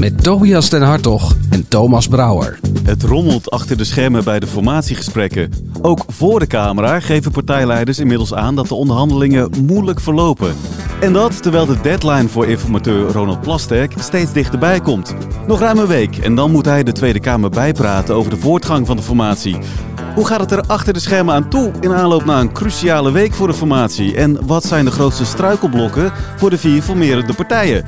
Met Tobias den Hartog en Thomas Brouwer. Het rommelt achter de schermen bij de formatiegesprekken. Ook voor de camera geven partijleiders inmiddels aan dat de onderhandelingen moeilijk verlopen. En dat terwijl de deadline voor informateur Ronald Plasterk steeds dichterbij komt. Nog ruim een week en dan moet hij de Tweede Kamer bijpraten over de voortgang van de formatie. Hoe gaat het er achter de schermen aan toe in aanloop naar een cruciale week voor de formatie? En wat zijn de grootste struikelblokken voor de vier formerende partijen?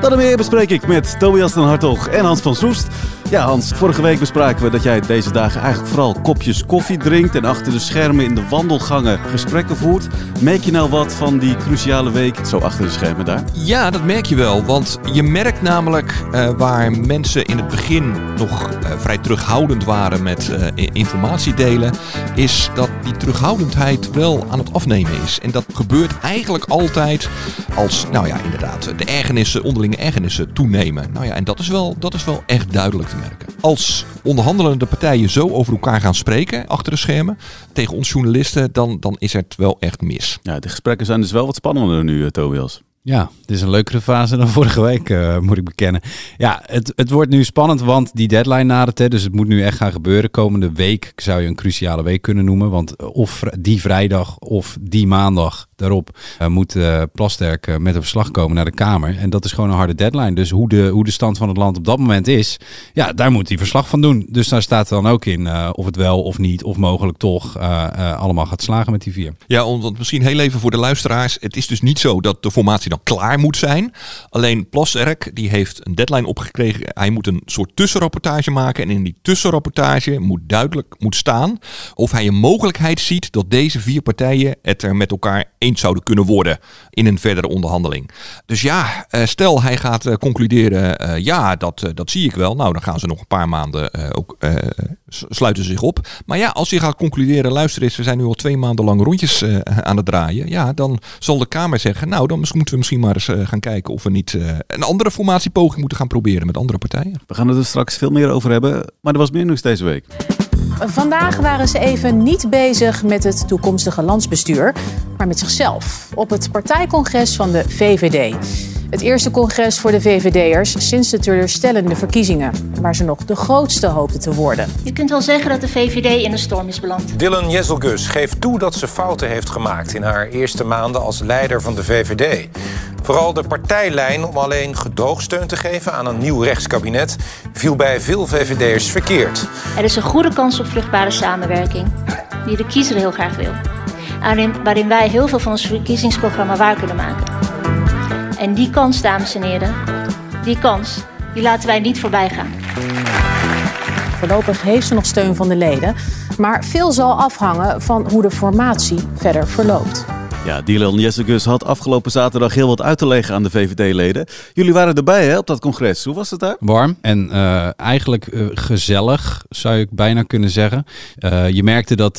Dat meer bespreek ik met Tobias den Hartog en Hans van Soest. Ja, Hans, vorige week bespraken we dat jij deze dagen eigenlijk vooral kopjes koffie drinkt en achter de schermen in de wandelgangen gesprekken voert. Merk je nou wat van die cruciale week zo achter de schermen daar? Ja, dat merk je wel. Want je merkt namelijk uh, waar mensen in het begin nog uh, vrij terughoudend waren met uh, informatie delen, is dat terughoudendheid wel aan het afnemen is. En dat gebeurt eigenlijk altijd als, nou ja, inderdaad, de ergernissen, onderlinge ergernissen toenemen. Nou ja, en dat is wel, dat is wel echt duidelijk te merken. Als onderhandelende partijen zo over elkaar gaan spreken achter de schermen tegen ons journalisten, dan, dan is het wel echt mis. Ja, de gesprekken zijn dus wel wat spannender nu, Tobias. Ja, het is een leukere fase dan vorige week, uh, moet ik bekennen. Ja, het, het wordt nu spannend, want die deadline nadert. Hè, dus het moet nu echt gaan gebeuren. Komende week zou je een cruciale week kunnen noemen. Want of die vrijdag of die maandag daarop uh, moet uh, Plasterk met een verslag komen naar de Kamer. En dat is gewoon een harde deadline. Dus hoe de, hoe de stand van het land op dat moment is, ja, daar moet hij verslag van doen. Dus daar staat dan ook in of het wel of niet, of mogelijk toch allemaal gaat slagen met die vier. Ja, want misschien heel even voor de luisteraars. Het is dus niet zo dat de formatie klaar moet zijn. Alleen Plasterk die heeft een deadline opgekregen. Hij moet een soort tussenrapportage maken. En in die tussenrapportage moet duidelijk moet staan of hij een mogelijkheid ziet dat deze vier partijen het er met elkaar eens zouden kunnen worden in een verdere onderhandeling. Dus ja, eh, stel hij gaat eh, concluderen, uh, ja, dat, dat zie ik wel. Nou, dan gaan ze nog een paar maanden ook sluiten zich op. Maar ja, als hij gaat concluderen, luister eens, we zijn nu al twee maanden lang rondjes aan het draaien. Ja, dan zal de Kamer zeggen, nou, dan moeten we misschien maar eens gaan kijken of we niet een andere formatiepoging moeten gaan proberen met andere partijen. We gaan het er straks veel meer over hebben, maar er was meer nieuws deze week. Vandaag waren ze even niet bezig met het toekomstige landsbestuur, maar met zichzelf. Op het partijcongres van de VVD. Het eerste congres voor de VVD'ers sinds de teleurstellende verkiezingen, waar ze nog de grootste hoopten te worden. Je kunt wel zeggen dat de VVD in een storm is beland. Dylan Jezelgus geeft toe dat ze fouten heeft gemaakt in haar eerste maanden als leider van de VVD. Vooral de partijlijn om alleen gedoogsteun te geven aan een nieuw rechtskabinet viel bij veel VVD'ers verkeerd. Er is een goede kans op vruchtbare samenwerking, die de kiezer heel graag wil. Waarin wij heel veel van ons verkiezingsprogramma waar kunnen maken. En die kans, dames en heren, die kans, die laten wij niet voorbij gaan. Voorlopig heeft ze nog steun van de leden, maar veel zal afhangen van hoe de formatie verder verloopt. Ja, Dylan Jessegus had afgelopen zaterdag heel wat uit te leggen aan de VVD-leden. Jullie waren erbij hè, op dat congres. Hoe was het daar? Warm en uh, eigenlijk uh, gezellig, zou ik bijna kunnen zeggen. Uh, je merkte dat,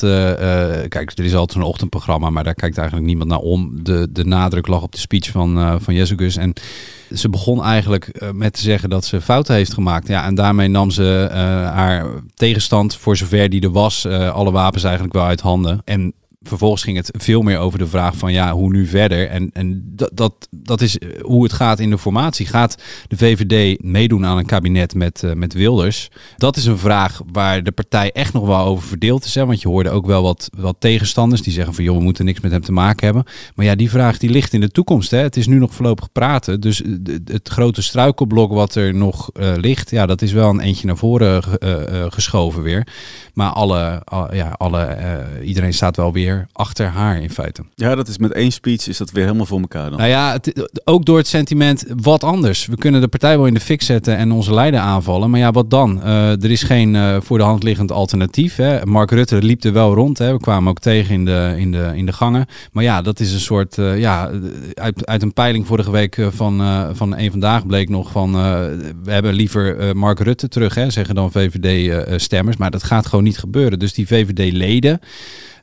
kijk, er is altijd een ochtendprogramma, maar daar kijkt eigenlijk niemand naar om. De, de nadruk lag op de speech van, van en ze begon eigenlijk met te zeggen dat ze fouten heeft gemaakt. Ja, en daarmee nam ze haar tegenstand, voor zover die er was, alle wapens eigenlijk wel uit handen. En vervolgens ging het veel meer over de vraag van ja, hoe nu verder? En, en dat, dat, dat is eh, hoe het gaat in de formatie. Gaat de VVD meedoen aan een kabinet met, uh, met Wilders? Dat is een vraag waar de partij echt nog wel over verdeeld is. Hè? Want je hoorde ook wel wat, wat tegenstanders die zeggen van joh, we moeten niks met hem te maken hebben. Maar ja, die vraag die ligt in de toekomst. Hè? Het is nu nog voorlopig praten. Dus het grote struikelblok wat er nog ligt, ja, dat is wel een eentje naar voren geschoven weer. Maar alle, al, ja, alle, iedereen staat wel weer weer achter haar in feite. Ja, dat is met één speech is dat weer helemaal voor elkaar dan. Nou ja, het, ook door het sentiment wat anders. We kunnen de partij wel in de fik zetten en onze leider aanvallen. Maar ja, wat dan? Uh, er is geen uh, voor de hand liggend alternatief. Hè. Mark Rutte liep er wel rond. Hè. We kwamen ook tegen in de, in de, in de gangen. Maar ja, dat is een soort... Uh, ja, uit, uit een peiling vorige week van, van een vandaag bleek nog van... we hebben liever Mark Rutte terug, hè, zeggen dan VVD-stemmers. maar dat gaat gewoon niet gebeuren. Dus die VVD-leden...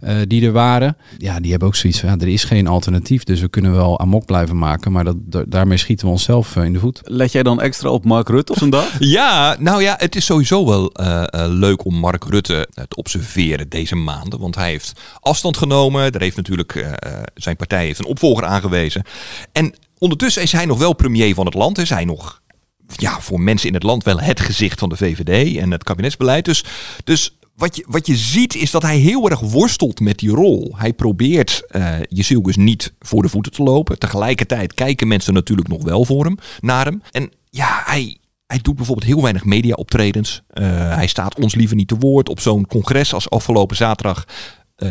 Uh, die er waren. Ja, die hebben ook zoiets van, ja, er is geen alternatief. Dus we kunnen wel amok blijven maken. Maar dat, daarmee schieten we onszelf uh, in de voet. Let jij dan extra op Mark Rutte op zo'n dag? ja, nou ja, het is sowieso wel uh, leuk om Mark Rutte te observeren deze maanden. Want hij heeft afstand genomen. Er heeft natuurlijk, zijn partij heeft een opvolger aangewezen. En ondertussen is hij nog wel premier van het land. Is hij nog ja, voor mensen in het land wel het gezicht van de VVD en het kabinetsbeleid. Dus, dus wat je, wat je ziet is dat hij heel erg worstelt met die rol. Hij probeert uh, Jezielgus niet voor de voeten te lopen. Tegelijkertijd kijken mensen natuurlijk nog wel voor hem, naar hem. En ja, hij, hij doet bijvoorbeeld heel weinig media-optredens. Uh, hij staat ons liever niet te woord. Op zo'n congres als afgelopen zaterdag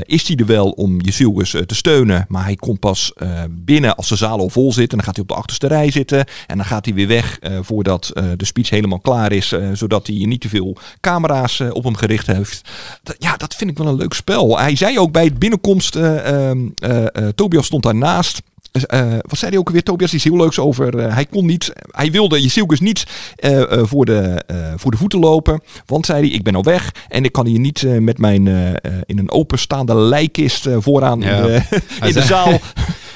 is hij er wel om Jezielgus uh, te steunen. Maar hij komt pas uh, binnen als de zaal al vol zit. En dan gaat hij op de achterste rij zitten. En dan gaat hij weer weg voordat de speech helemaal klaar is. zodat hij niet te veel camera's op hem gericht heeft. Ja, dat vind ik wel een leuk spel. Hij zei ook bij het binnenkomst, ehm, Tobias stond daarnaast. Uh, wat zei hij ook weer, Tobias? Iets heel leuks over. Uh, hij kon niet, hij wilde Jezielkus niet uh, voor, de, voor de voeten lopen. Want zei hij, ik ben al weg. En ik kan hier niet met mijn in een openstaande lijkkist vooraan ja. in de, in de zaal.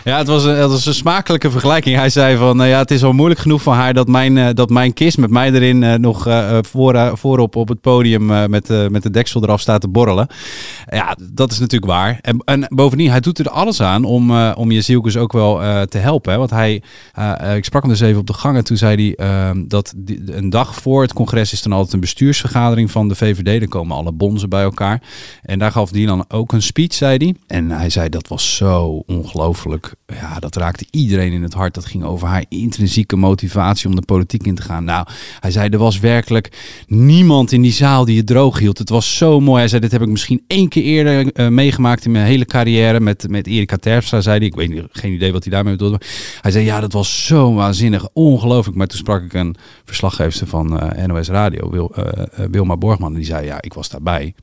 Ja, het was, een, het was een smakelijke vergelijking. Hij zei van, uh, ja, het is al moeilijk genoeg voor haar dat mijn, uh, dat mijn kist met mij erin uh, nog voor, voorop op het podium met, met de deksel eraf staat te borrelen. Ja, dat is natuurlijk waar. En, en bovendien, hij doet er alles aan om, om zielkus ook wel te helpen. Want hij, ik sprak hem dus even op de gang en toen zei hij ehm, dat die, een dag voor het congres is dan altijd een bestuursvergadering van de VVD. Dan komen alle bonzen bij elkaar. En daar gaf hij dan ook een speech, zei hij. En hij zei dat was zo ongelooflijk ja, dat raakte iedereen in het hart. Dat ging over haar intrinsieke motivatie om de politiek in te gaan. Nou, hij zei, er was werkelijk niemand in die zaal die het droog hield. Het was zo mooi. Hij zei, dit heb ik misschien één keer eerder uh, meegemaakt in mijn hele carrière met, met Erika Terpstra, zei hij. Ik weet niet, geen idee wat hij daarmee bedoelde. Hij zei, ja, dat was zo waanzinnig, ongelooflijk. Maar toen sprak ik een verslaggever van eh, NOS Radio, Wil, uh, Wilma Borgman. En die zei, ja, ik was daarbij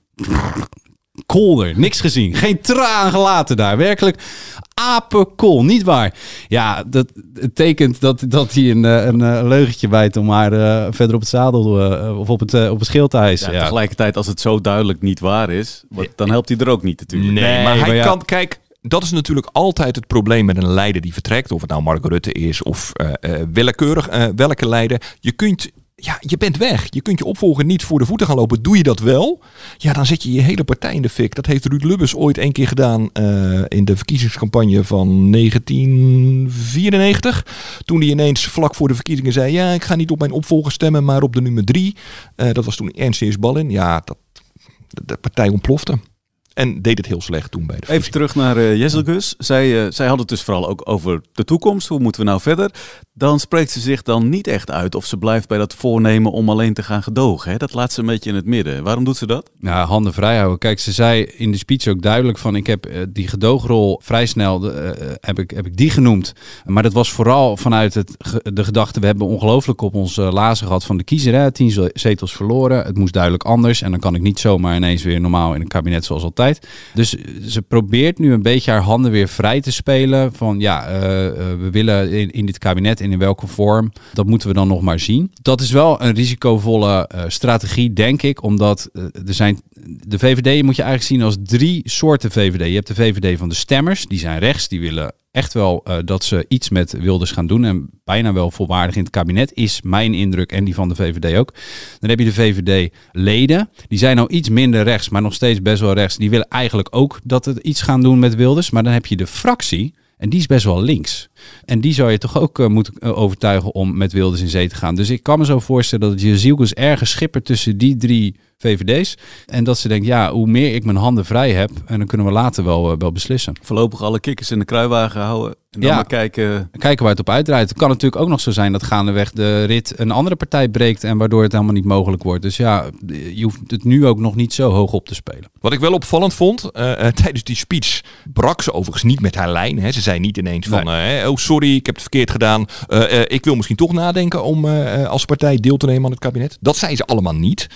kolder. Niks gezien. Geen traan gelaten daar. Werkelijk apenkool. Niet waar. Ja, dat het tekent dat, dat hij een, eh, een, eh, leugentje bijt om haar uh, verder op het zadel uh, of op het, uh, op het schild te hijsen. Ja, ja. Tegelijkertijd, als het zo duidelijk niet waar is, wat, dan helpt hij er ook niet natuurlijk. Nee, nee maar, maar hij ja. kan, kijk, dat is natuurlijk altijd het probleem met een leider die vertrekt. Of het nou Mark Rutte is of uh, uh, willekeurig uh, welke leider. Je kunt ja, je bent weg. Je kunt je opvolger niet voor de voeten gaan lopen. Doe je dat wel, ja, dan zet je je hele partij in de fik. Dat heeft Ruud Lubbers ooit een keer gedaan uh, in de verkiezingscampagne van 1994. Toen hij ineens vlak voor de verkiezingen zei... ja, ik ga niet op mijn opvolger stemmen, maar op de nummer drie. Uh, dat was toen Ernst Ballin. Ja, dat, de partij ontplofte. En deed het heel slecht toen bij de Even terug naar uh, Jezelgus. Zij, uh, zij had het dus vooral ook over de toekomst. Hoe moeten we nou verder? Dan spreekt ze zich dan niet echt uit of ze blijft bij dat voornemen om alleen te gaan gedogen. Hè? Dat laat ze een beetje in het midden. Waarom doet ze dat? Ja, handen vrij houden. Kijk, ze zei in de speech ook duidelijk van ik heb uh, die gedoogrol vrij snel heb, ik, heb ik die genoemd. Maar dat was vooral vanuit het, de gedachte we hebben ongelooflijk op ons lazen gehad van de kiezer. Hè? Tien zetels verloren. Het moest duidelijk anders. En dan kan ik niet zomaar ineens weer normaal in een kabinet zoals altijd dus ze probeert nu een beetje haar handen weer vrij te spelen. Van ja, uh, we willen in, dit kabinet en in welke vorm. Dat moeten we dan nog maar zien. Dat is wel een risicovolle uh, strategie, denk ik. Omdat er zijn. De VVD moet je eigenlijk zien als drie soorten VVD. Je hebt de VVD van de stemmers, die zijn rechts, die willen echt wel uh, dat ze iets met Wilders gaan doen. En bijna wel volwaardig in het kabinet is mijn indruk en die van de VVD ook. Dan heb je de VVD-leden. Die zijn nou iets minder rechts, maar nog steeds best wel rechts. Die willen eigenlijk ook dat het iets gaan doen met Wilders. Maar dan heb je de fractie. En die is best wel links. En die zou je toch ook eh, moeten eh, overtuigen om met Wilders in zee te gaan. Dus ik kan me zo voorstellen dat Jezielkus ergens schippert tussen die drie VVD's. En dat ze denkt, ja, hoe meer ik mijn handen vrij heb, en dan kunnen we later wel, eh, wel beslissen. Voorlopig alle kikkers in de kruiwagen houden. En dan Ja. maar kijken. Kijken waar het op uitdraait. Het kan natuurlijk ook nog zo zijn dat gaandeweg de rit een andere partij breekt en waardoor het helemaal niet mogelijk wordt. Dus ja, je hoeft het nu ook nog niet zo hoog op te spelen. Wat ik wel opvallend vond, tijdens die speech brak ze overigens niet met haar lijn. Hè. Ze zei niet ineens van, eh, oh sorry, ik heb het verkeerd gedaan. Eh, eh, ik wil misschien toch nadenken om eh, als partij deel te nemen aan het kabinet. Dat zei ze allemaal niet.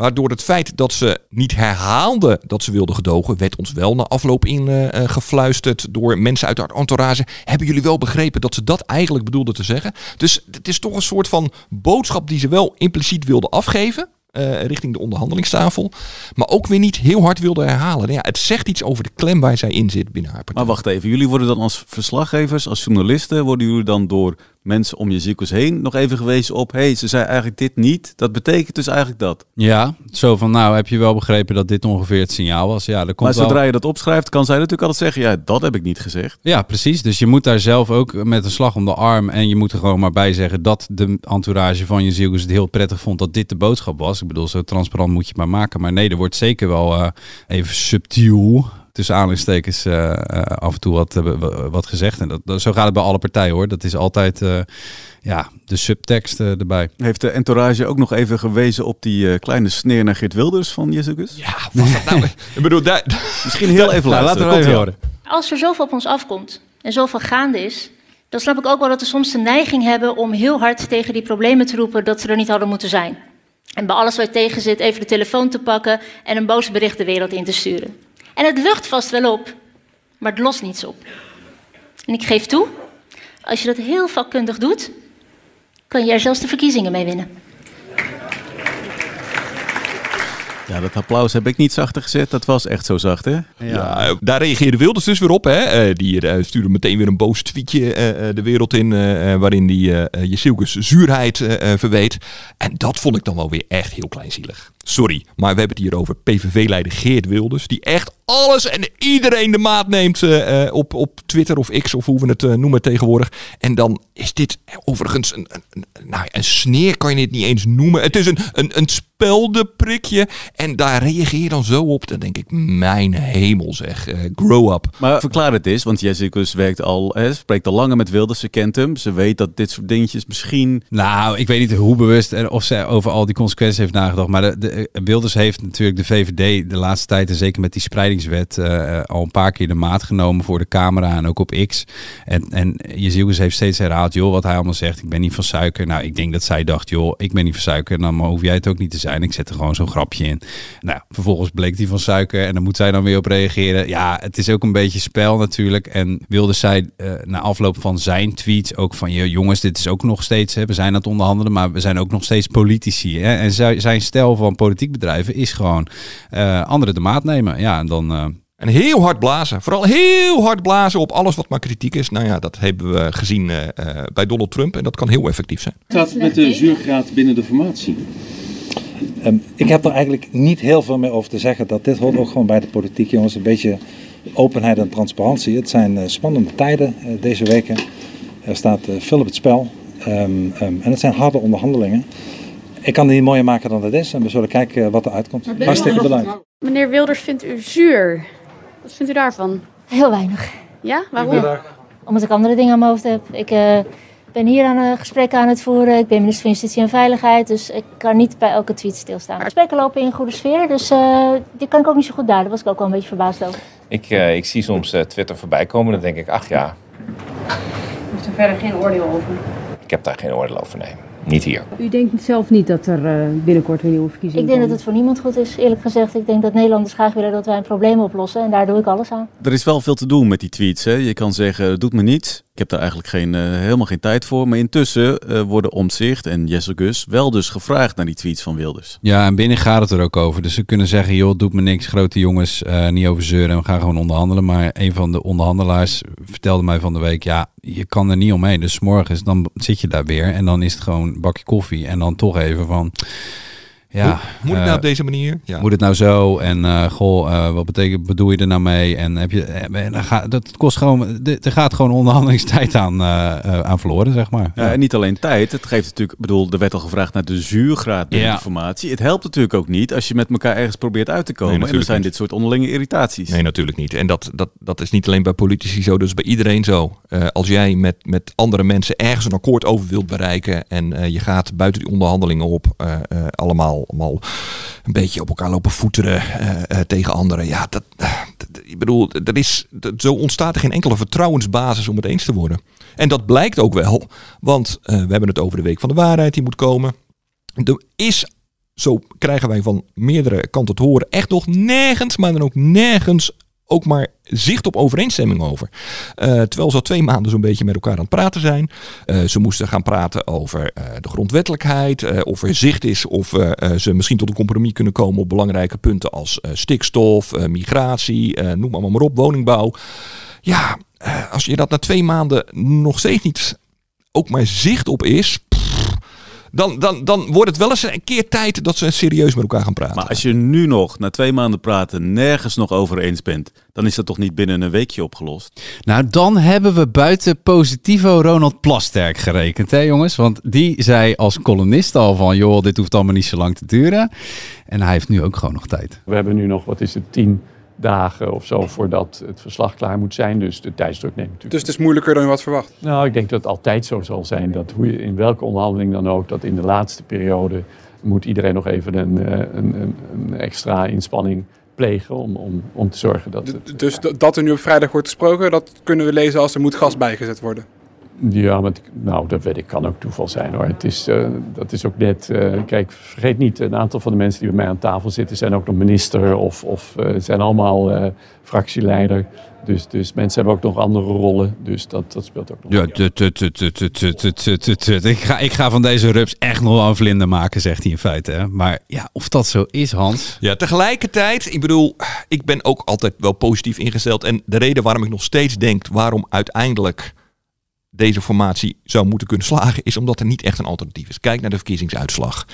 Maar door het feit dat ze niet herhaalde dat ze wilde gedogen, werd ons wel na afloop in eh, eh, gefluisterd door mensen uit haar entourage. Hebben jullie wel begrepen dat ze dat eigenlijk bedoelde te zeggen? Dus het is toch een soort van boodschap die ze wel impliciet wilde afgeven. Eh, richting de onderhandelingstafel. Maar ook weer niet heel hard wilde herhalen. Nou Ja, het zegt iets over de klem waar zij in zit binnen haar partij. Maar wacht even, jullie worden dan als verslaggevers, als journalisten, worden jullie dan door mensen om je ziekels heen nog even gewezen op, hé, hey, ze zei eigenlijk dit niet. Dat betekent dus eigenlijk dat. Ja, zo van, nou heb je wel begrepen dat dit ongeveer het signaal was. Ja, komt Maar wel... zodra je dat opschrijft, kan zij natuurlijk altijd zeggen, ja, dat heb ik niet gezegd. Ja, precies. Dus je moet daar zelf ook met een slag om de arm. En je moet er gewoon maar bij zeggen dat de entourage van je ziel het heel prettig vond dat dit de boodschap was. Ik bedoel, zo transparant moet je het maar maken. Maar nee, er wordt zeker wel eh, even subtiel. Tussen aanhalingstekens eh, eh, af en toe wat, eh, wat gezegd. En dat, dat- zo gaat het bij alle partijen hoor. Dat is altijd eh, ja, de subtekst eh, erbij. Heeft de entourage ook nog even gewezen op die eh, kleine sneer naar Geert Wilders van Jezus? Ja, was dat nou? ik bedoel, daar, Misschien heel even Nou, luisteren. laten we horen. Als er zoveel op ons afkomt en zoveel gaande is, dan snap ik ook wel dat we soms de neiging hebben om heel hard tegen die problemen te roepen dat ze er niet hadden moeten zijn. En bij alles wat tegen zit, even de telefoon te pakken en een boos bericht de wereld in te sturen. En het lucht vast wel op, maar het lost niets op. En ik geef toe, als je dat heel vakkundig doet, kan je er zelfs de verkiezingen mee winnen. Ja, dat applaus heb ik niet zachter gezet. Dat was echt zo zacht, hè? Ja, daar reageerde Wilders dus weer op. Hè? Eh, die eh, stuurde meteen weer een boos tweetje eh, eh, de wereld in. waarin die eh Jezielkes zuurheid verweet. En dat vond ik dan wel weer echt heel kleinzielig. Sorry, maar we hebben het hier over PVV-leider Geert Wilders. Die echt alles en iedereen de maat neemt eh, eh, op, op Twitter of X of hoe we het eh, noemen tegenwoordig. En dan is dit overigens een, een, een, nou, een sneer, kan je dit niet eens noemen. Het is een, een, een speldenprikje. En daar reageer je dan zo op. Dan denk ik, mijn hemel zeg, grow up. Maar verklaar het eens, want Jessicus werkt al, hè, spreekt al langer met Wilders. Ze kent hem. Ze weet dat dit soort dingetjes misschien... Nou, ik weet niet hoe bewust en of ze over al die consequenties heeft nagedacht. Maar de, de, Wilders heeft natuurlijk de VVD de laatste tijd, en zeker met die spreidingswet, eh, al een paar keer de maat genomen voor de camera en ook op X. En, en Jezielkus heeft steeds herhaald, joh, wat hij allemaal zegt, ik ben niet van suiker. Nou, ik denk dat zij dacht, joh, ik ben niet van suiker, dan hoef jij het ook niet te zijn. Ik zet er gewoon zo'n grapje in. Nou, vervolgens bleek hij van suiker en dan moet zij dan weer op reageren. Ja, het is ook een beetje spel natuurlijk. En Wilders zei eh, na afloop van zijn tweets ook van, "Joh, jongens, dit is ook nog steeds, hè, we zijn aan het onderhandelen, maar we zijn ook nog steeds politici. Hè? En zij- zijn stijl van politiek bedrijven is gewoon eh anderen de maat nemen. Ja, en dan... eh, En heel hard blazen. Vooral heel hard blazen op alles wat maar kritiek is. Nou ja, dat hebben we gezien eh, eh, bij Donald Trump. En dat kan heel effectief zijn. staat met de zuurgraad binnen de formatie? Ehm, ik heb er eigenlijk niet heel veel meer over te zeggen. Dat dit hoort ook gewoon bij de politiek, jongens. Een beetje openheid en transparantie. Het zijn eh, spannende tijden deze weken. Er staat eh, veel op het spel. Ehm, ehm, en het zijn harde onderhandelingen. Ik kan het niet mooier maken dan het is. En we zullen kijken eh, wat er uitkomt. Hartstikke bedankt. Meneer Wilders vindt u zuur. Wat vindt u daarvan? Heel weinig. Ja, waarom? Omdat ik andere dingen aan mijn hoofd heb. Ik eh, ben hier aan een gesprek aan het voeren. Ik ben minister van Justitie en Veiligheid. Dus ik kan niet bij elke tweet stilstaan. De gesprekken lopen in een goede sfeer. Dus eh die kan ik ook niet zo goed duiden. Daar was ik ook wel een beetje verbaasd over. Ik, eh, ik zie soms eh, Twitter voorbij komen. Dan denk ik, ach ja, U heeft er verder geen oordeel over. ik heb daar geen oordeel over. Nee, niet hier. U denkt zelf niet dat er eh, binnenkort weer nieuwe verkiezingen Ik denk dat het voor niemand goed is, eerlijk gezegd. Ik denk dat Nederlanders graag willen dat wij een probleem oplossen. En daar doe ik alles aan. Er is wel veel te doen met die tweets. Hè. Je kan zeggen, het doet me niets. Ik heb daar eigenlijk geen, eh, helemaal geen tijd voor. Maar intussen eh, worden Omtzigt en Jesse Gus wel dus gevraagd naar die tweets van Wilders. Ja, en binnen gaat het er ook over. Dus ze kunnen zeggen, joh, doet me niks, grote jongens, eh, niet over zeuren. We gaan gewoon onderhandelen. Maar een van de onderhandelaars vertelde mij van de week, ja, je kan er niet omheen. Dus morgens, dan zit je daar weer en dan is het gewoon een bakje koffie. En dan toch even van, Ja, Moet- moet het nou eh, op deze manier? Ja. Moet het nou zo? En eh, goh, eh, wat betekent, bedoel je er nou mee? En heb je, en dan gaat, dat kost gewoon, de- er gaat gewoon onderhandelingstijd aan, aan verloren, zeg maar. Ja, en niet alleen tijd. Het geeft natuurlijk, ik bedoel, er werd al gevraagd naar de zuurgraad Ja. de formatie. Het helpt natuurlijk ook niet als je met elkaar ergens probeert uit te komen. en er zijn niet. dit soort onderlinge irritaties. Nee, natuurlijk niet. En dat, dat, dat is niet alleen bij politici zo, is bij iedereen zo. Eh, als jij met, met andere mensen ergens een akkoord over wilt bereiken en eh, je gaat buiten die onderhandelingen op, eh, eh, allemaal, allemaal een beetje op elkaar lopen voeteren eh, eh, tegen anderen. Ja, dat, dat- ik bedoel, dat is, zo ontstaat er geen enkele vertrouwensbasis om het eens te worden. En dat blijkt ook wel, want eh, we hebben het over de Week van de Waarheid die moet komen. Er is zo krijgen wij van meerdere kanten te horen, echt nog nergens, maar dan ook nergens ook maar zicht op overeenstemming over. Eh, terwijl ze al twee maanden zo'n beetje met elkaar aan het praten zijn. Eh, ze moesten gaan praten over eh, de grondwettelijkheid, of er zicht is of ze misschien tot een compromis kunnen komen op belangrijke punten als stikstof, migratie, noem maar op, woningbouw. Ja, als je dat na twee maanden nog steeds niet ook maar zicht op is, dan, dan, dan wordt het wel eens een keer tijd dat ze serieus met elkaar gaan praten. Maar als je nu nog, na twee maanden praten, nergens nog over eens bent, dan is dat toch niet binnen een weekje opgelost? Nou, dan hebben we buiten positivo Ronald Plasterk gerekend, hè jongens? Want die zei als columnist al van, joh, dit hoeft allemaal niet zo lang te duren. En hij heeft nu ook gewoon nog tijd. We hebben nu nog, wat is het, tien dagen of zo voordat het verslag klaar moet zijn. Dus de tijdsdruk neemt natuurlijk. Dus het is moeilijker dan je had verwacht. Nou, ik denk dat het altijd zo zal zijn dat hoe je in welke onderhandeling dan ook, dat in de laatste periode moet iedereen nog even een, eh, een, een, extra inspanning plegen om, om, om te zorgen dat het... Dus dat er nu op vrijdag wordt gesproken, dat kunnen we lezen als er moet gas bijgezet worden. Ja, maar nou, dat weet ik, kan ook toeval zijn hoor. Het is, dat is ook net. Kijk, vergeet niet, een aantal van de mensen die bij mij aan tafel zitten zijn ook nog minister of, of zijn allemaal fractieleider. Dus, dus mensen hebben ook nog andere rollen. Dus dat, dat speelt ook nog. Ja, tut, ik, ga, ik ga van deze rups echt nog wel een vlinder maken, zegt hij in feite. Hè? Maar ja, of dat zo is, Hans. Ja, tegelijkertijd, ik bedoel, ik ben ook altijd wel positief ingesteld. En de reden waarom ik nog steeds denk waarom uiteindelijk deze formatie zou moeten kunnen slagen, is omdat er niet echt een alternatief is. Kijk naar de verkiezingsuitslag.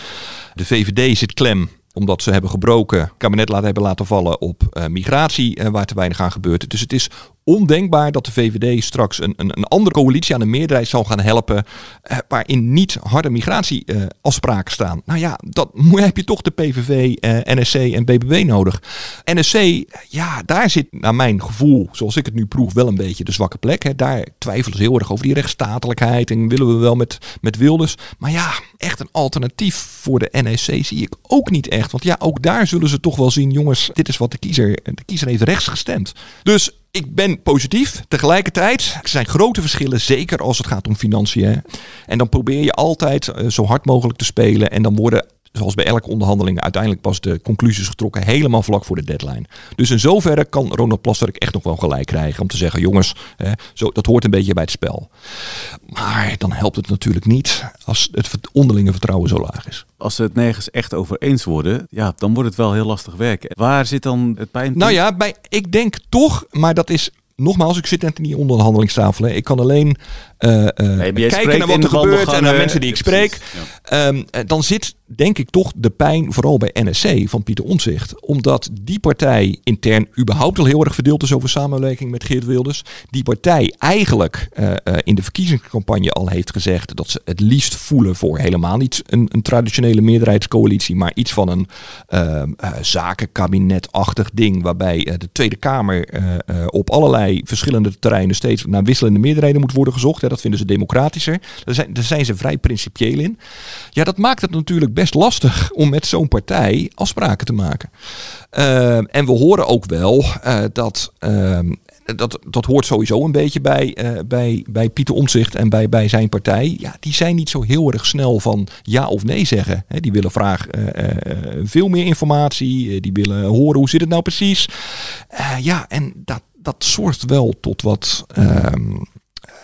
De VVD zit klem omdat ze hebben gebroken, kabinet laten hebben laten vallen op eh, migratie, eh, waar te weinig aan gebeurt. Dus het is ondenkbaar dat de VVD straks een, een, een andere coalitie aan de meerderheid zal gaan helpen, eh, waarin niet harde migratieafspraken staan. Nou ja, dat heb je toch de PVV, eh, NSC en BBB nodig. NSC, ja, daar zit naar mijn gevoel, zoals ik het nu proef, wel een beetje de zwakke plek. Hè. Daar twijfelen ze heel erg over die rechtsstatelijkheid en willen we wel met, met Wilders. Maar ja, echt een alternatief voor de NSC zie ik ook niet echt. Want ja, ook daar zullen ze toch wel zien, jongens, dit is wat de kiezer, de kiezer heeft rechts gestemd. Dus ik ben positief. Tegelijkertijd er zijn grote verschillen, zeker als het gaat om financiën. En dan probeer je altijd eh, zo hard mogelijk te spelen. En dan worden, zoals bij elke onderhandeling, uiteindelijk pas de conclusies getrokken helemaal vlak voor de deadline. Dus in zoverre kan Ronald Plasterk echt nog wel gelijk krijgen om te zeggen, jongens, hè, zo, dat hoort een beetje bij het spel. Maar dan helpt het natuurlijk niet als het onderlinge vertrouwen zo laag is. Als ze het nergens echt over eens worden, ja, dan wordt het wel heel lastig werken. Waar zit dan het pijnpunt? Nou ja, bij, ik denk toch, maar dat is nogmaals, ik zit net in die onderhandelingstafel. Hè. Ik kan alleen eh, eh, kijken naar wat er gebeurt en naar wandelgangen. mensen die ik spreek. Ehm, eh, dan zit denk ik toch de pijn vooral bij NSC van Pieter Omtzigt. Omdat die partij intern überhaupt al heel erg verdeeld is over samenwerking met Geert Wilders. Die partij eigenlijk eh, eh, in de verkiezingscampagne al heeft gezegd dat ze het liefst voelen voor helemaal niet een, een traditionele meerderheidscoalitie, maar iets van een eh, zakenkabinetachtig ding waarbij eh, de Tweede Kamer eh, eh, op allerlei verschillende terreinen steeds naar wisselende meerderheden moet worden gezocht. Dat vinden ze democratischer. Daar zijn, zijn ze vrij principieel in. Ja, dat maakt het natuurlijk best lastig om met zo'n partij afspraken te maken. Ehm, en we horen ook wel eh, dat. ehm, dat, dat hoort sowieso een beetje bij, eh, bij, bij Pieter Omtzigt en bij, bij zijn partij. Ja, die zijn niet zo heel erg snel van ja of nee zeggen. Die willen graag eh, veel meer informatie. die willen horen hoe zit het nou precies. Ja, en dat, dat zorgt wel tot wat ehm,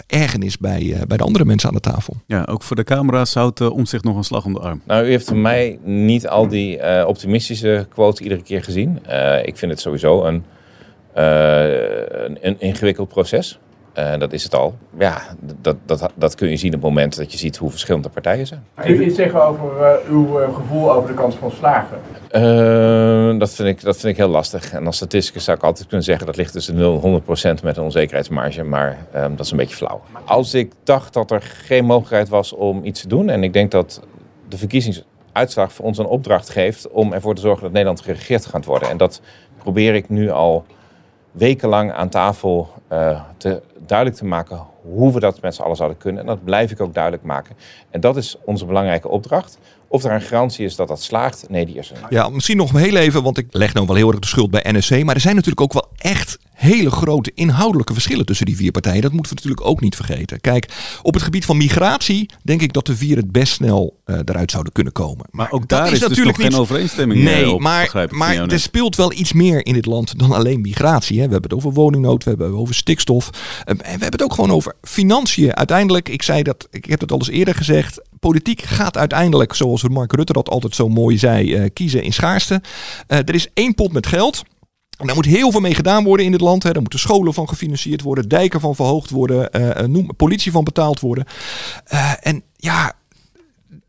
ergernis bij, eh, bij de andere mensen aan de tafel. Ja, ook voor de camera's zou het om zich nog een slag om de arm. Nou, u heeft van mij niet al die eh, optimistische quotes iedere keer gezien. Eh, ik vind het sowieso een, eh, een, een ingewikkeld proces. Eh, dat is het al. Ja, dat, dat, dat kun je zien op het moment dat je ziet hoe verschillende partijen zijn. Je iets zeggen over uh, uw uh, gevoel over de kans van slagen? Dat, vind ik, dat vind ik heel lastig. En als statisticus zou ik altijd kunnen zeggen dat ligt tussen 0 en 100% met een onzekerheidsmarge. Maar um, dat is een beetje flauw. Als ik dacht dat er geen mogelijkheid was om iets te doen. En ik denk dat de verkiezingsuitslag voor ons een opdracht geeft om ervoor te zorgen dat Nederland geregeerd gaat worden. En dat probeer ik nu al wekenlang aan tafel uh, te, duidelijk te maken hoe we dat met z'n allen zouden kunnen. En dat blijf ik ook duidelijk maken. En dat is onze belangrijke opdracht. Of er een garantie is dat dat slaagt, nee, die is er. Ja, misschien nog heel even, want ik leg nou wel heel erg de schuld bij NSC. Maar er zijn natuurlijk ook wel echt hele grote inhoudelijke verschillen tussen die vier partijen. Dat moeten we natuurlijk ook niet vergeten. Kijk, op het gebied van migratie denk ik dat de vier het best snel uh, eruit zouden kunnen komen. Maar ook daar dat is, is natuurlijk dus geen overeenstemming Nee, op, maar, maar er speelt wel iets meer in dit land dan alleen migratie. Hè. We hebben het over woningnood, we hebben het over stikstof. En we hebben het ook gewoon over financiën. Uiteindelijk, ik zei dat, ik heb het al eens eerder gezegd, politiek gaat uiteindelijk, zoals Mark Rutte dat altijd zo mooi zei, uh, kiezen in schaarste. Uh, er is één pot met geld. En daar moet heel veel mee gedaan worden in dit land. Daar moeten scholen van gefinancierd worden, dijken van verhoogd worden, uh, noem, politie van betaald worden. en ja,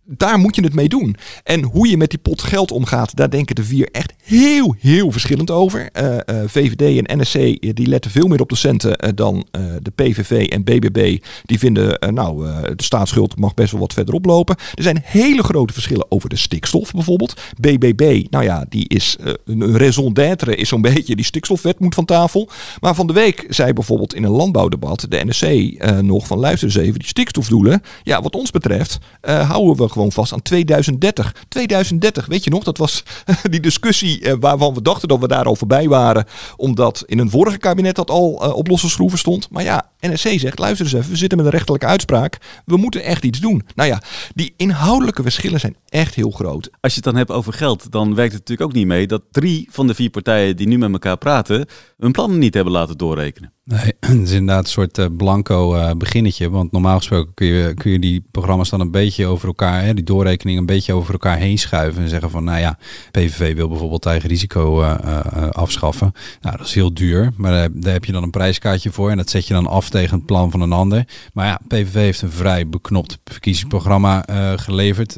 daar moet je het mee doen. En hoe je met die pot geld omgaat, daar denken de vier echt heel, heel verschillend over. Uh, uh, VVD en NSC die letten veel meer op de centen dan de PVV en BBB. Die vinden, nou, de staatsschuld mag best wel wat verder oplopen. Er zijn hele grote verschillen over de stikstof bijvoorbeeld. BBB, nou ja, die is een raison d'être, is zo'n beetje die stikstofwet moet van tafel. Maar van de week zei bijvoorbeeld in een landbouwdebat de NSC nog van luister eens even, die stikstofdoelen, ja, wat ons betreft houden we gewoon vast aan 2030. 2030, weet je nog, dat was die discussie uh, waarvan we dachten dat we daar al voorbij waren. Omdat in een vorige kabinet dat al uh, op losse schroeven stond. Maar ja, NSC zegt, luister eens even, we zitten met een rechterlijke uitspraak. We moeten echt iets doen. Nou ja, die inhoudelijke verschillen zijn echt heel groot. Als je het dan hebt over geld, dan werkt het natuurlijk ook niet mee dat drie van de vier partijen die nu met elkaar praten, hun plannen niet hebben laten doorrekenen. Nee, het is inderdaad een soort uh, blanco uh, beginnetje. Want normaal gesproken kun je, kun je die programma's dan een beetje over elkaar, hè, die doorrekening een beetje over elkaar heen schuiven. En zeggen van, nou ja, PVV wil bijvoorbeeld eigen risico uh, afschaffen. Nou, dat is heel duur. Maar daar, heb je dan een prijskaartje voor. En dat zet je dan af tegen het plan van een ander. Maar ja, PVV heeft een vrij beknopt verkiezingsprogramma geleverd.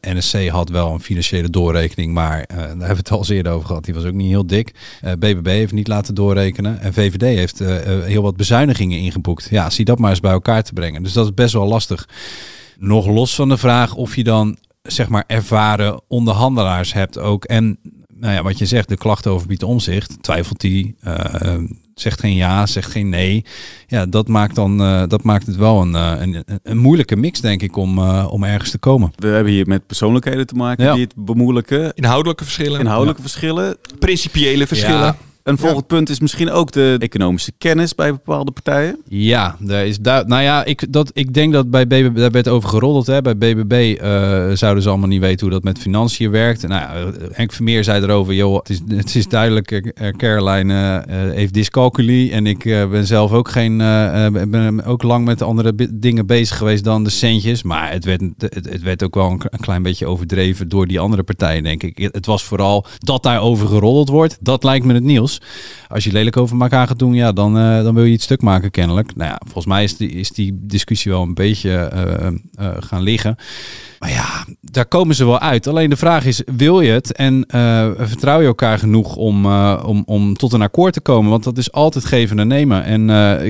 NSC had wel een financiële doorrekening. Maar daar hebben we het al eens eerder over gehad. Die was ook niet heel dik. BBB heeft niet laten doorrekenen. En VVD heeft heel wat bezuinigingen ingeboekt. Ja, zie dat maar eens bij elkaar te brengen. Dus dat is best wel lastig. Nog los van de vraag of je dan zeg maar ervaren onderhandelaars hebt ook. En nou ja, wat je zegt, de klachten over Piet Omzicht, twijfelt hij, uh, zegt geen ja, zegt geen nee. Ja, dat maakt, dan, uh, dat maakt het wel een, een, een, moeilijke mix, denk ik, om, om ergens te komen. We hebben hier met persoonlijkheden te maken ja. die het bemoeilijken. Inhoudelijke verschillen. Inhoudelijke ja. verschillen. Principiële verschillen. Ja. Een volgend punt is misschien ook de economische kennis bij bepaalde partijen. Ja, daar is daar. Nou ja, ik, dat, ik denk dat bij BBB, daar werd over geroddeld. Hè. Bij BBB uh, zouden ze allemaal niet weten hoe dat met financiën werkt. Nou ja, Henk Vermeer zei erover, joh, het is, het is duidelijk, uh, Caroline uh, heeft dyscalculie. En ik ben zelf ook geen, ben ook lang met andere dingen bezig geweest dan de centjes. Maar het werd, het, het werd ook wel een, een, klein beetje overdreven door die andere partijen, denk ik. Het was vooral dat daarover geroddeld wordt. Dat lijkt me het nieuws. Als je lelijk over elkaar gaat doen, ja, dan, uh, dan wil je iets stuk maken kennelijk. Nou ja, volgens mij is die, is die discussie wel een beetje uh, uh, gaan liggen. Maar ja, daar komen ze wel uit. Alleen de vraag is, wil je het en vertrouw je elkaar genoeg om, om, om tot een akkoord te komen? Want dat is altijd geven en nemen. En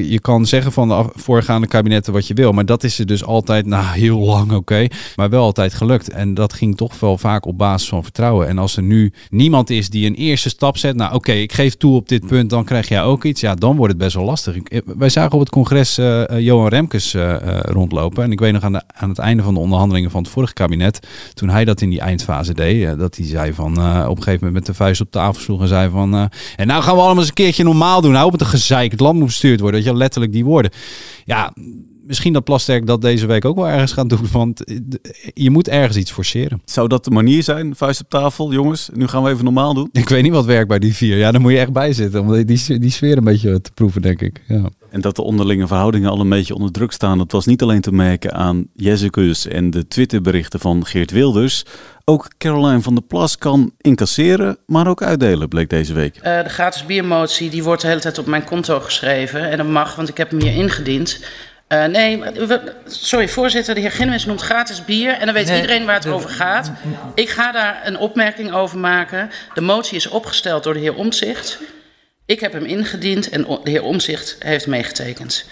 je kan zeggen van de voorgaande kabinetten wat je wil, maar dat is er dus altijd, nou heel lang oké, maar wel altijd gelukt. En dat ging toch wel vaak op basis van vertrouwen. En als er nu niemand is die een eerste stap zet, nou oké, ik geef toe op dit punt, dan krijg jij ook iets. Ja, dan wordt het best wel lastig. Ik, wij zagen op het congres Johan Remkes rondlopen. En ik weet nog aan, de, aan het einde van de onderhandelingen van het vorige kabinet, toen hij dat in die eindfase deed, dat hij zei van op een gegeven moment met de vuist op tafel sloeg en zei van en nou gaan we allemaal eens een keertje normaal doen. Nou op het gezeik, het land moet bestuurd worden. Dat je letterlijk die woorden. Ja, misschien dat Plasterk dat deze week ook wel ergens gaat doen. Want je moet ergens iets forceren. Zou dat de manier zijn? Vuist op tafel, jongens. Nu gaan we even normaal doen. Ik weet niet wat werkt bij die vier. Ja, dan moet je echt bij zitten. Om die, die sfeer een beetje te proeven, denk ik. Ja. En dat de onderlinge verhoudingen al een beetje onder druk staan. Dat was niet alleen te merken aan Jezekus en de Twitterberichten van Geert Wilders. Ook Caroline van der Plas kan incasseren, maar ook uitdelen, bleek deze week. Uh, de gratis biermotie die wordt de hele tijd op mijn konto geschreven. En dat mag, want ik heb hem hier ingediend. Uh, nee, sorry voorzitter, de heer Ginnemens noemt gratis bier en dan weet nee, iedereen waar het over gaat. Ik ga daar een opmerking over maken. De motie is opgesteld door de heer Omzicht. Ik heb hem ingediend en de heer Omzicht heeft meegetekend.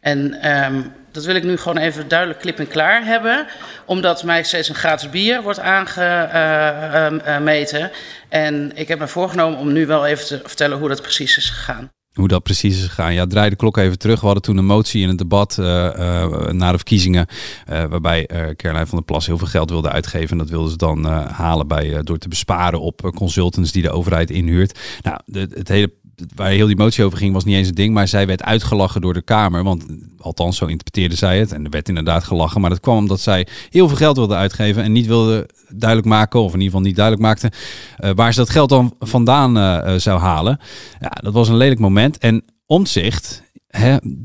En um, dat wil ik nu gewoon even duidelijk klip en klaar hebben. Omdat mij steeds een gratis bier wordt aangemeten. Uh, uh, en ik heb me voorgenomen om nu wel even te vertellen hoe dat precies is gegaan. Hoe dat precies is gegaan. Ja, draai de klok even terug. We hadden toen een motie in het debat uh, uh, na de verkiezingen. Uh, waarbij Caroline van der Plas heel veel geld wilde uitgeven. En dat wilden ze dan halen bij, door te besparen op consultants die de overheid inhuurt. Nou, de, het hele waar heel die motie over ging, was niet eens een ding. Maar zij werd uitgelachen door de Kamer. Want althans, zo interpreteerde zij het. En er werd inderdaad gelachen. Maar dat kwam omdat zij heel veel geld wilde uitgeven. En niet wilde duidelijk maken, of in ieder geval niet duidelijk maakte, uh, waar ze dat geld dan vandaan uh, zou halen. Ja, dat was een lelijk moment. En omzicht.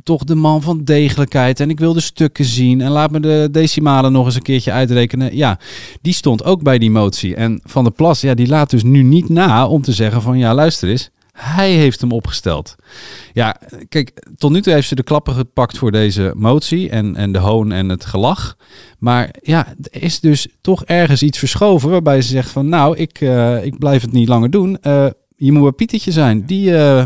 Toch de man van degelijkheid. En ik wil de stukken zien. En laat me de decimalen nog eens een keertje uitrekenen. Ja, die stond ook bij die motie. En Van der Plas, ja, die laat dus nu niet na om te zeggen van ja, luister eens. Hij heeft hem opgesteld. Ja, kijk, tot nu toe heeft ze de klappen gepakt voor deze motie en, en de hoon en het gelach. Maar ja, er is dus toch ergens iets verschoven waarbij ze zegt van nou, ik, uh, ik blijf het niet langer doen. Uh, je moet een Pietertje zijn. Die, uh,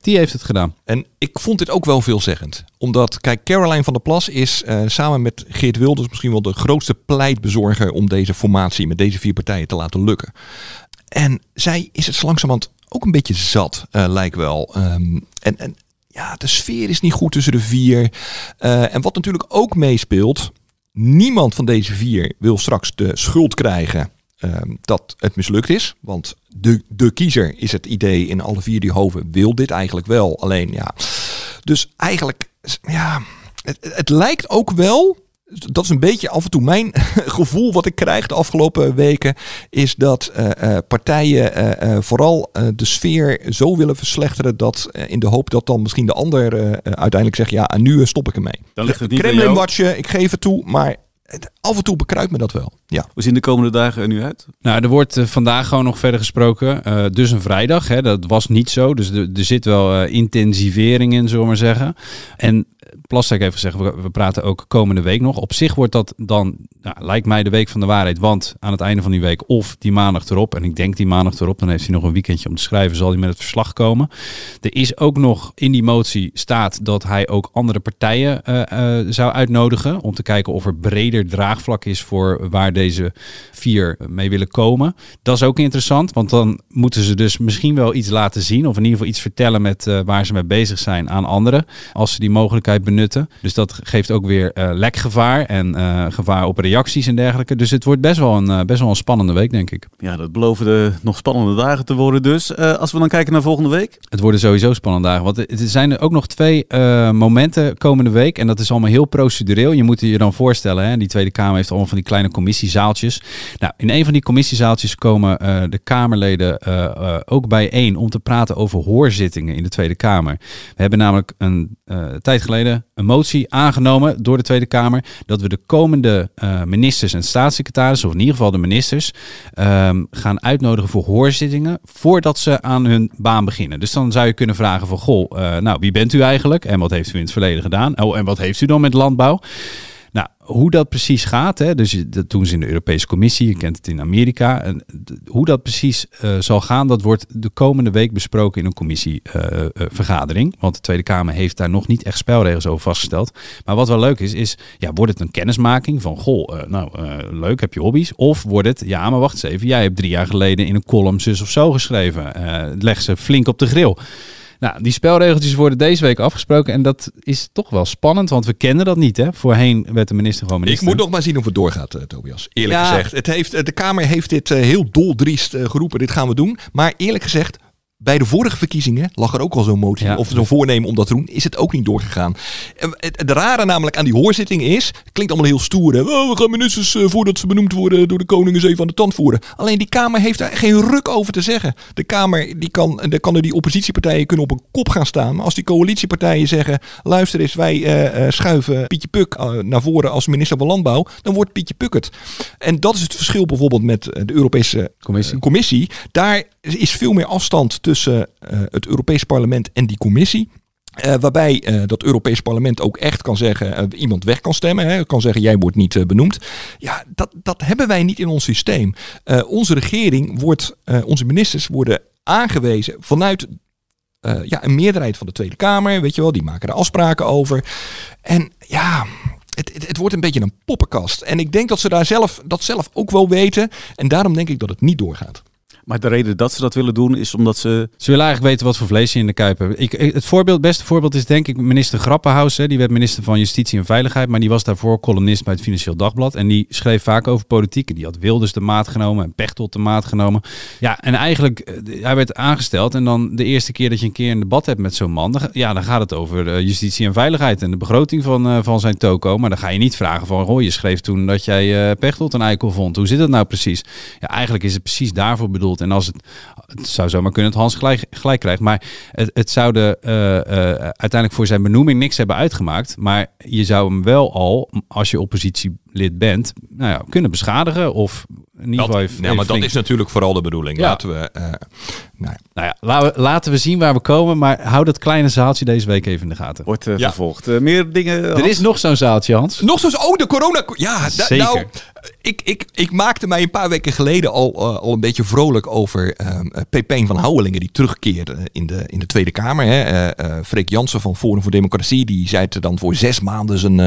die heeft het gedaan. En ik vond dit ook wel veelzeggend. Omdat, kijk, Caroline van der Plas is samen met Geert Wilders misschien wel de grootste pleitbezorger om deze formatie met deze vier partijen te laten lukken. En zij is het langzamerhand ook een beetje zat, uh, lijkt wel. Um, en, en ja, de sfeer is niet goed tussen de vier. Uh, en wat natuurlijk ook meespeelt, niemand van deze vier wil straks de schuld krijgen um, dat het mislukt is. Want de, de kiezer is het idee in alle vier die hoven wil dit eigenlijk wel. Alleen ja, dus eigenlijk, ja, het, het lijkt ook wel dat is een beetje af en toe mijn gevoel wat ik krijg de afgelopen weken. Is dat uh, uh, partijen uh, vooral de sfeer zo willen verslechteren. Dat in de hoop dat dan misschien de ander uiteindelijk zegt: ja, en nu stop ik ermee. Dan ligt het niet Kremlin watje, ik geef het toe. Maar af en toe bekruipt me dat wel. Ja. Hoe zien de komende dagen er nu uit? Nou, er wordt vandaag gewoon nog verder gesproken. Uh, dus een vrijdag, hè, dat was niet zo. Dus er, er zit wel uh, intensivering in, zullen we maar zeggen. En Plastek heeft gezegd, we, we, praten ook komende week nog. Op zich wordt dat dan, nou, lijkt mij de week van de waarheid. Want aan het einde van die week of die maandag erop. En ik denk die maandag erop. Dan heeft hij nog een weekendje om te schrijven. Zal hij met het verslag komen. Er is ook nog in die motie staat dat hij ook andere partijen uh, uh, zou uitnodigen. Om te kijken of er breder draagvlak is voor waar deze vier mee willen komen. Dat is ook interessant. Want dan moeten ze dus misschien wel iets laten zien. Of in ieder geval iets vertellen met uh, waar ze mee bezig zijn aan anderen. Als ze die mogelijkheid benutten. Dus dat geeft ook weer uh, lekgevaar en uh, gevaar op reacties en dergelijke. Dus het wordt best wel een, best wel een spannende week, denk ik. Ja, dat beloven de nog spannende dagen te worden dus. als we dan kijken naar volgende week? Het worden sowieso spannende dagen. Want er zijn er ook nog twee momenten komende week. En dat is allemaal heel procedureel. Je moet je dan voorstellen, hè, die Tweede Kamer heeft allemaal van die kleine commissiezaaltjes. Nou, in een van die commissiezaaltjes komen de Kamerleden ook bijeen om te praten over hoorzittingen in de Tweede Kamer. We hebben namelijk een tijd geleden een motie aangenomen door de Tweede Kamer dat we de komende ministers en staatssecretarissen, of in ieder geval de ministers, um, gaan uitnodigen voor hoorzittingen voordat ze aan hun baan beginnen. Dus dan zou je kunnen vragen van, goh, nou, wie bent u eigenlijk en wat heeft u in het verleden gedaan? Oh, en wat heeft u dan met landbouw? Nou, hoe dat precies gaat, hè, dus dat doen ze in de Europese Commissie, je kent het in Amerika. En hoe dat precies uh, zal gaan, dat wordt de komende week besproken in een commissievergadering. Uh, uh, want de Tweede Kamer heeft daar nog niet echt spelregels over vastgesteld. Maar wat wel leuk is, is ja, wordt het een kennismaking van, goh, nou leuk, heb je hobby's? Of wordt het, ja, maar wacht eens even, jij hebt drie jaar geleden in een column zus of zo geschreven. leg ze flink op de grill. Nou, die spelregeltjes worden deze week afgesproken. En dat is toch wel spannend, want we kennen dat niet. Hè? Voorheen werd de minister gewoon minister. Ik moet nog maar zien of het doorgaat, uh, Tobias. Eerlijk ja. gezegd. Het heeft, de Kamer heeft dit uh, heel doldriest uh, geroepen. Dit gaan we doen. Maar eerlijk gezegd, Bij de vorige verkiezingen lag er ook al zo'n motie Ja. of zo'n voornemen om dat te doen. Is het ook niet doorgegaan. Het, rare namelijk aan die hoorzitting is, het klinkt allemaal heel stoer. Hè? Oh, we gaan ministers eh, voordat ze benoemd worden door de koning eens even aan de tand voeren. Alleen die Kamer heeft daar geen ruk over te zeggen. De Kamer, die kan, de kan er die oppositiepartijen kunnen op een kop gaan staan. Maar als die coalitiepartijen zeggen, luister eens, wij eh, eh, schuiven Pietje Puk naar voren als minister van Landbouw, dan wordt Pietje Puk het. En dat is het verschil bijvoorbeeld met de Europese Commissie. commissie. Daar is veel meer afstand tussen eh, het Europees Parlement en die commissie. Eh, waarbij eh, dat Europees Parlement ook echt kan zeggen, iemand weg kan stemmen. Hè, kan zeggen, jij wordt niet benoemd. Ja, dat, dat hebben wij niet in ons systeem. Onze regering wordt, onze ministers worden aangewezen vanuit ja, een meerderheid van de Tweede Kamer. Weet je wel, die maken er afspraken over. En ja, het, het, het wordt een beetje een poppenkast. En ik denk dat ze daar zelf, dat zelf ook wel weten. En daarom denk ik dat het niet doorgaat. Maar de reden dat ze dat willen doen is omdat ze... Ze willen eigenlijk weten wat voor vlees je in de kuip. Ik, het voorbeeld, beste voorbeeld is denk ik minister Grappenhaus. Hè. Die werd minister van Justitie en Veiligheid. Maar die was daarvoor columnist bij het Financieel Dagblad. En die schreef vaak over politiek. En die had Wilders de maat genomen en Pechtold de maat genomen. Ja, en eigenlijk, eh, hij werd aangesteld. En dan de eerste keer dat je een keer een debat hebt met zo'n man. Dan, ja, dan gaat het over eh, justitie en veiligheid. En de begroting van, eh, van zijn toko. Maar dan ga je niet vragen van... Hoor, je schreef toen dat jij eh, Pechtold een eikel vond. Hoe zit het nou precies? Ja, eigenlijk is het precies daarvoor bedoeld. En als het zou zomaar kunnen dat Hans gelijk, gelijk krijgt. Maar het, het zou eh, eh, uiteindelijk voor zijn benoeming niks hebben uitgemaakt. Maar je zou hem wel al, als je oppositielid bent, nou ja, kunnen beschadigen. Of in ieder geval even, ja, maar dat is natuurlijk vooral de bedoeling. Ja. Laten we, eh, nou ja. Nou ja, laten we, laten we zien waar we komen. Maar hou dat kleine zaaltje deze week even in de gaten. Wordt eh, Ja. vervolgd. Eh, meer dingen... Er is nog zo'n zaaltje, Hans. Nog zoals, oh, de corona. Ja, da- Zeker. nou, ik, ik, ik maakte mij een paar weken geleden al, al een beetje vrolijk over ehm eh, Pepijn van Houwelingen, die terugkeerde in de, in de Tweede Kamer. Hè. Eh, eh, Freek Jansen van Forum voor Democratie, die zei dan voor zes maanden zijn,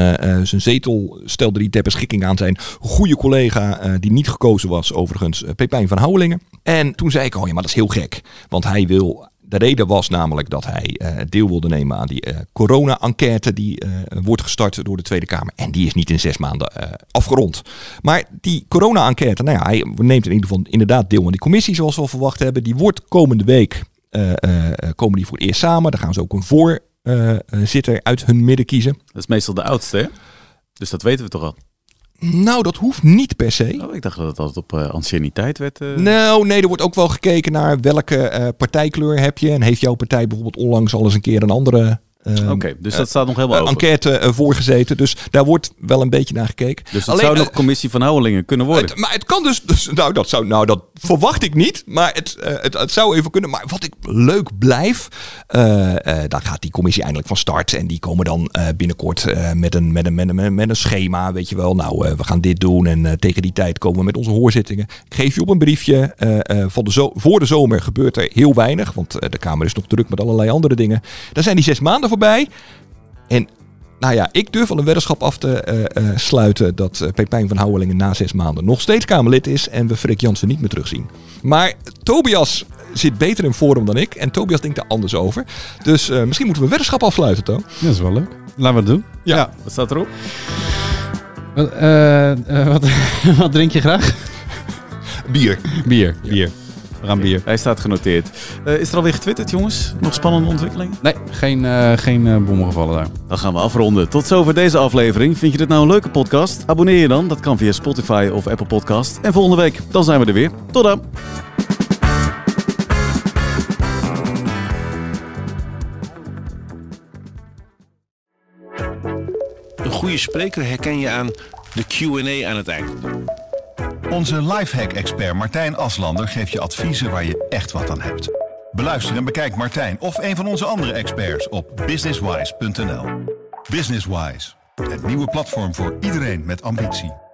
zijn zetel, stelde die ter beschikking aan zijn goede collega, eh, die niet gekozen was overigens, eh, Pepijn van Houwelingen. En toen zei ik, oh ja, maar dat is heel gek, want hij wil de reden was namelijk dat hij eh, deel wilde nemen aan die corona-enquête die wordt gestart door de Tweede Kamer. En die is niet in zes maanden afgerond. Maar die corona-enquête, nou ja, hij neemt in ieder geval inderdaad deel aan die commissie zoals we al verwacht hebben. Die wordt komende week, komen die voor het eerst samen. Dan gaan ze ook een voorzitter uit hun midden kiezen. Dat is meestal de oudste, hè? Dus dat weten we toch al? Nou, dat hoeft niet per se. Oh, ik dacht dat het altijd op eh, anciëniteit werd. eh. Nou, nee, er wordt ook wel gekeken naar welke eh, partijkleur heb je. En heeft jouw partij bijvoorbeeld onlangs al eens een keer een andere... eh, Oké, dus dat staat nog helemaal eh, open. enquête eh, voorgezeten. Dus daar wordt wel een beetje naar gekeken. Dus het zou eh, nog commissie van Houwelingen kunnen worden. het, maar het kan dus, dus nou, dat zou, nou, dat verwacht ik niet. Maar het, eh, het, het zou even kunnen. Maar wat ik leuk blijf, eh, eh, daar gaat die commissie eindelijk van start. En die komen dan eh, binnenkort eh, met, een, met, een, met, een, met een schema. Weet je wel, nou, eh, we gaan dit doen. En eh, tegen die tijd komen we met onze hoorzittingen. Ik geef je op een briefje. eh, eh, van de zo voor de zomer gebeurt er heel weinig. Want eh, de Kamer is nog druk met allerlei andere dingen. Dan zijn die zes maanden voorbij. En nou ja, ik durf al een weddenschap af te eh, eh, sluiten dat eh, Pepijn van Houwelingen na zes maanden nog steeds Kamerlid is en we Freek Jansen niet meer terugzien. Maar Tobias zit beter in forum dan ik en Tobias denkt daar anders over. Dus misschien moeten we een weddenschap afsluiten, Toon. Dat is wel leuk. Laten we het doen. Ja. Wat staat erop? Wat, wat, wat drink je graag? Bier. Bier, bier. Gaan bier. Hij staat genoteerd. Eh, is er alweer getwitterd, jongens? Nog spannende ontwikkelingen? Nee, geen, eh geen eh, bommen gevallen daar. Dan gaan we afronden. Tot zover deze aflevering. Vind je dit nou een leuke podcast? Abonneer je dan. Dat kan via Spotify of Apple Podcast. En volgende week, dan zijn we er weer. Tot dan. Een goede spreker herken je aan de Q&A aan het eind. Onze lifehack-expert Martijn Aslander geeft je adviezen waar je echt wat aan hebt. Beluister en bekijk Martijn of een van onze andere experts op businesswise.nl. Businesswise, het nieuwe platform voor iedereen met ambitie.